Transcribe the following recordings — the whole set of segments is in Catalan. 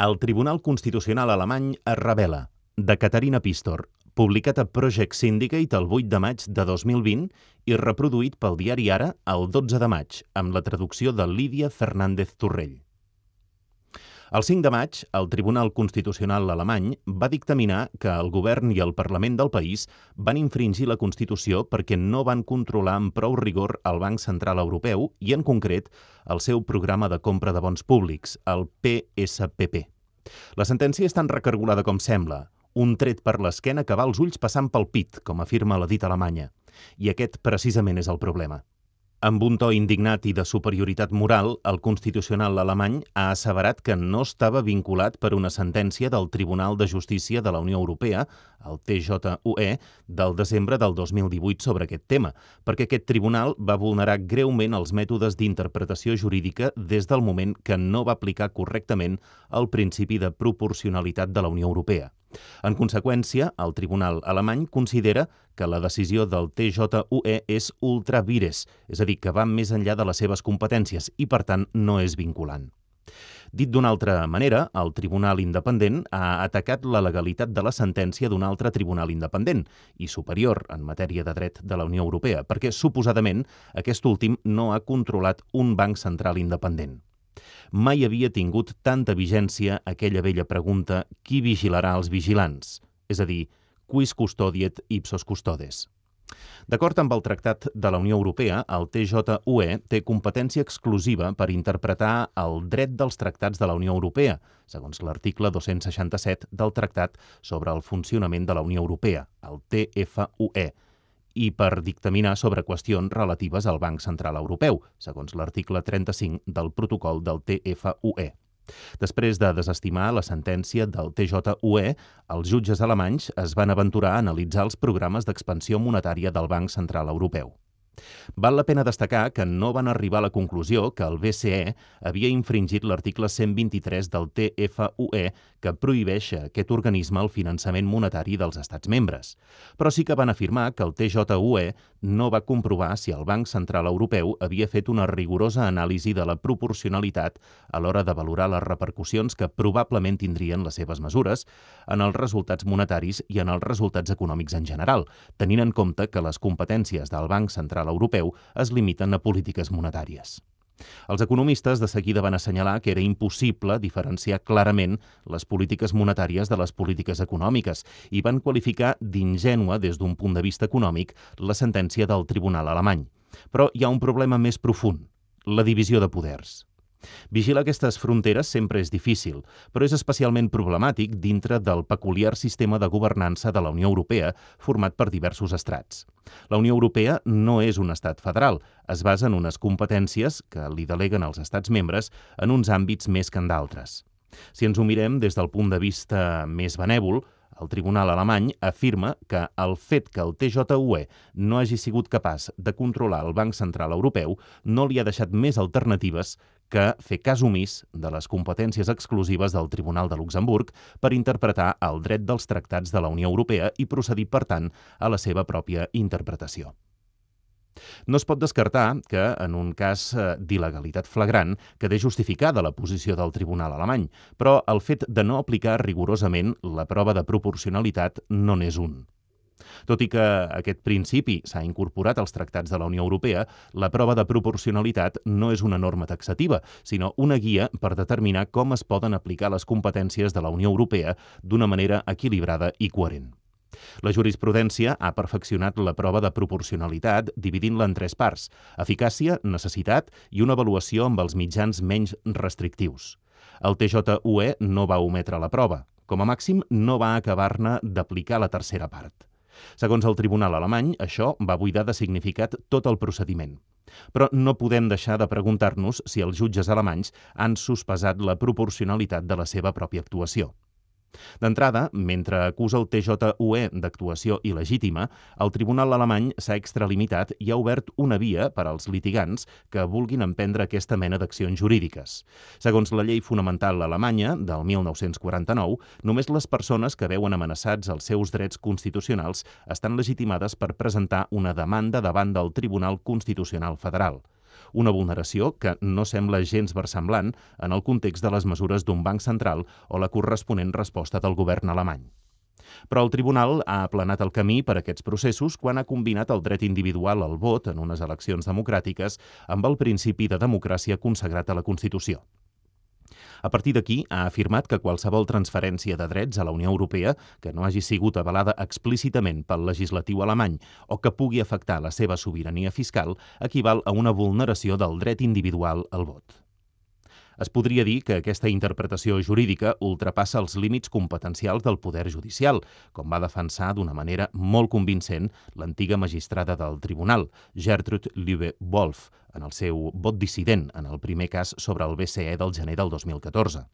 El Tribunal Constitucional alemany es revela, de Caterina Pistor, publicat a Project Syndicate el 8 de maig de 2020 i reproduït pel diari Ara el 12 de maig, amb la traducció de Lídia Fernández Torrell. El 5 de maig, el Tribunal Constitucional alemany va dictaminar que el govern i el Parlament del país van infringir la Constitució perquè no van controlar amb prou rigor el Banc Central Europeu i, en concret, el seu programa de compra de bons públics, el PSPP. La sentència és tan recargolada com sembla, un tret per l'esquena que va als ulls passant pel pit, com afirma la dita alemanya. I aquest precisament és el problema. Amb un to indignat i de superioritat moral, el constitucional alemany ha asseverat que no estava vinculat per una sentència del Tribunal de Justícia de la Unió Europea, el TJUE, del desembre del 2018 sobre aquest tema, perquè aquest tribunal va vulnerar greument els mètodes d'interpretació jurídica des del moment que no va aplicar correctament el principi de proporcionalitat de la Unió Europea. En conseqüència, el tribunal alemany considera que la decisió del TJUE és ultra vires, és a dir, que va més enllà de les seves competències i, per tant, no és vinculant. Dit d'una altra manera, el Tribunal Independent ha atacat la legalitat de la sentència d'un altre tribunal independent i superior en matèria de dret de la Unió Europea, perquè suposadament aquest últim no ha controlat un banc central independent mai havia tingut tanta vigència aquella vella pregunta qui vigilarà els vigilants? És a dir, quis custodiet ipsos custodes? D'acord amb el Tractat de la Unió Europea, el TJUE té competència exclusiva per interpretar el dret dels tractats de la Unió Europea, segons l'article 267 del Tractat sobre el funcionament de la Unió Europea, el TFUE, i per dictaminar sobre qüestions relatives al Banc Central Europeu, segons l'article 35 del protocol del TFUE. Després de desestimar la sentència del TJUE, els jutges alemanys es van aventurar a analitzar els programes d'expansió monetària del Banc Central Europeu. Val la pena destacar que no van arribar a la conclusió que el BCE havia infringit l'article 123 del TFUE que prohibeix a aquest organisme el finançament monetari dels estats membres. Però sí que van afirmar que el TJUE no va comprovar si el Banc Central Europeu havia fet una rigorosa anàlisi de la proporcionalitat a l'hora de valorar les repercussions que probablement tindrien les seves mesures en els resultats monetaris i en els resultats econòmics en general, tenint en compte que les competències del Banc Central Europeu es limiten a polítiques monetàries. Els economistes de seguida van assenyalar que era impossible diferenciar clarament les polítiques monetàries de les polítiques econòmiques i van qualificar d'ingènua des d'un punt de vista econòmic la sentència del Tribunal alemany. Però hi ha un problema més profund, la divisió de poders. Vigilar aquestes fronteres sempre és difícil, però és especialment problemàtic dintre del peculiar sistema de governança de la Unió Europea format per diversos estrats. La Unió Europea no és un estat federal, es basa en unes competències que li deleguen els estats membres en uns àmbits més que en d'altres. Si ens ho mirem des del punt de vista més benèvol, el Tribunal alemany afirma que el fet que el TJUE no hagi sigut capaç de controlar el Banc Central Europeu no li ha deixat més alternatives que fer cas omís de les competències exclusives del Tribunal de Luxemburg per interpretar el dret dels tractats de la Unió Europea i procedir, per tant, a la seva pròpia interpretació. No es pot descartar que, en un cas eh, d'il·legalitat flagrant, quede justificada la posició del Tribunal alemany, però el fet de no aplicar rigorosament la prova de proporcionalitat no n'és un. Tot i que aquest principi s'ha incorporat als tractats de la Unió Europea, la prova de proporcionalitat no és una norma taxativa, sinó una guia per determinar com es poden aplicar les competències de la Unió Europea d'una manera equilibrada i coherent. La jurisprudència ha perfeccionat la prova de proporcionalitat dividint-la en tres parts, eficàcia, necessitat i una avaluació amb els mitjans menys restrictius. El TJUE no va ometre la prova. Com a màxim, no va acabar-ne d'aplicar la tercera part. Segons el Tribunal alemany, això va buidar de significat tot el procediment. Però no podem deixar de preguntar-nos si els jutges alemanys han sospesat la proporcionalitat de la seva pròpia actuació. D'entrada, mentre acusa el TJUE d'actuació il·legítima, el Tribunal alemany s'ha extralimitat i ha obert una via per als litigants que vulguin emprendre aquesta mena d'accions jurídiques. Segons la llei fonamental alemanya del 1949, només les persones que veuen amenaçats els seus drets constitucionals estan legitimades per presentar una demanda davant del Tribunal Constitucional Federal. Una vulneració que no sembla gens versemblant en el context de les mesures d'un banc central o la corresponent resposta del govern alemany. Però el tribunal ha aplanat el camí per a aquests processos quan ha combinat el dret individual al vot en unes eleccions democràtiques amb el principi de democràcia consagrat a la Constitució. A partir d'aquí, ha afirmat que qualsevol transferència de drets a la Unió Europea que no hagi sigut avalada explícitament pel legislatiu alemany o que pugui afectar la seva sobirania fiscal equival a una vulneració del dret individual al vot. Es podria dir que aquesta interpretació jurídica ultrapassa els límits competencials del poder judicial, com va defensar d'una manera molt convincent l'antiga magistrada del tribunal, Gertrude Lübe-Wolf, en el seu vot dissident en el primer cas sobre el BCE del gener del 2014.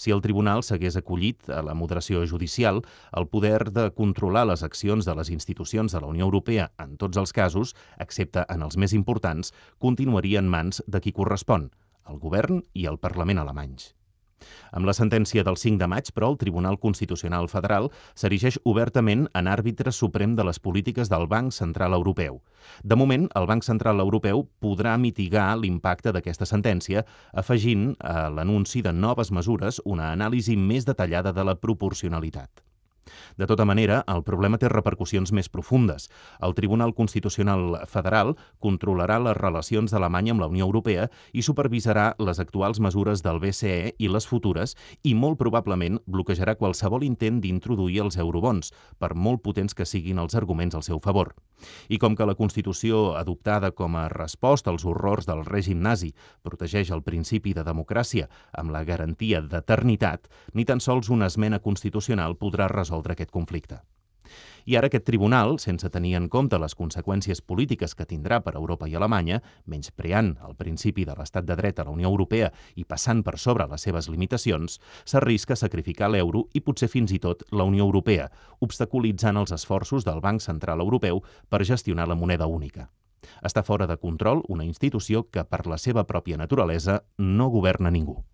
Si el tribunal s'hagués acollit a la moderació judicial, el poder de controlar les accions de les institucions de la Unió Europea en tots els casos, excepte en els més importants, continuaria en mans de qui correspon, el govern i el Parlament alemanys. Amb la sentència del 5 de maig, però, el Tribunal Constitucional Federal s'erigeix obertament en àrbitre suprem de les polítiques del Banc Central Europeu. De moment, el Banc Central Europeu podrà mitigar l'impacte d'aquesta sentència, afegint a l'anunci de noves mesures una anàlisi més detallada de la proporcionalitat. De tota manera, el problema té repercussions més profundes. El Tribunal Constitucional Federal controlarà les relacions d'Alemanya amb la Unió Europea i supervisarà les actuals mesures del BCE i les futures i molt probablement bloquejarà qualsevol intent d'introduir els eurobons, per molt potents que siguin els arguments al seu favor. I com que la Constitució, adoptada com a resposta als horrors del règim nazi, protegeix el principi de democràcia amb la garantia d'eternitat, ni tan sols una esmena constitucional podrà resoldre aquest conflicte. I ara aquest tribunal, sense tenir en compte les conseqüències polítiques que tindrà per Europa i Alemanya, menyspreant el principi de l'estat de dret a la Unió Europea i passant per sobre les seves limitacions, s'arrisca a sacrificar l'euro i potser fins i tot la Unió Europea, obstaculitzant els esforços del Banc Central Europeu per gestionar la moneda única. Està fora de control una institució que, per la seva pròpia naturalesa, no governa ningú.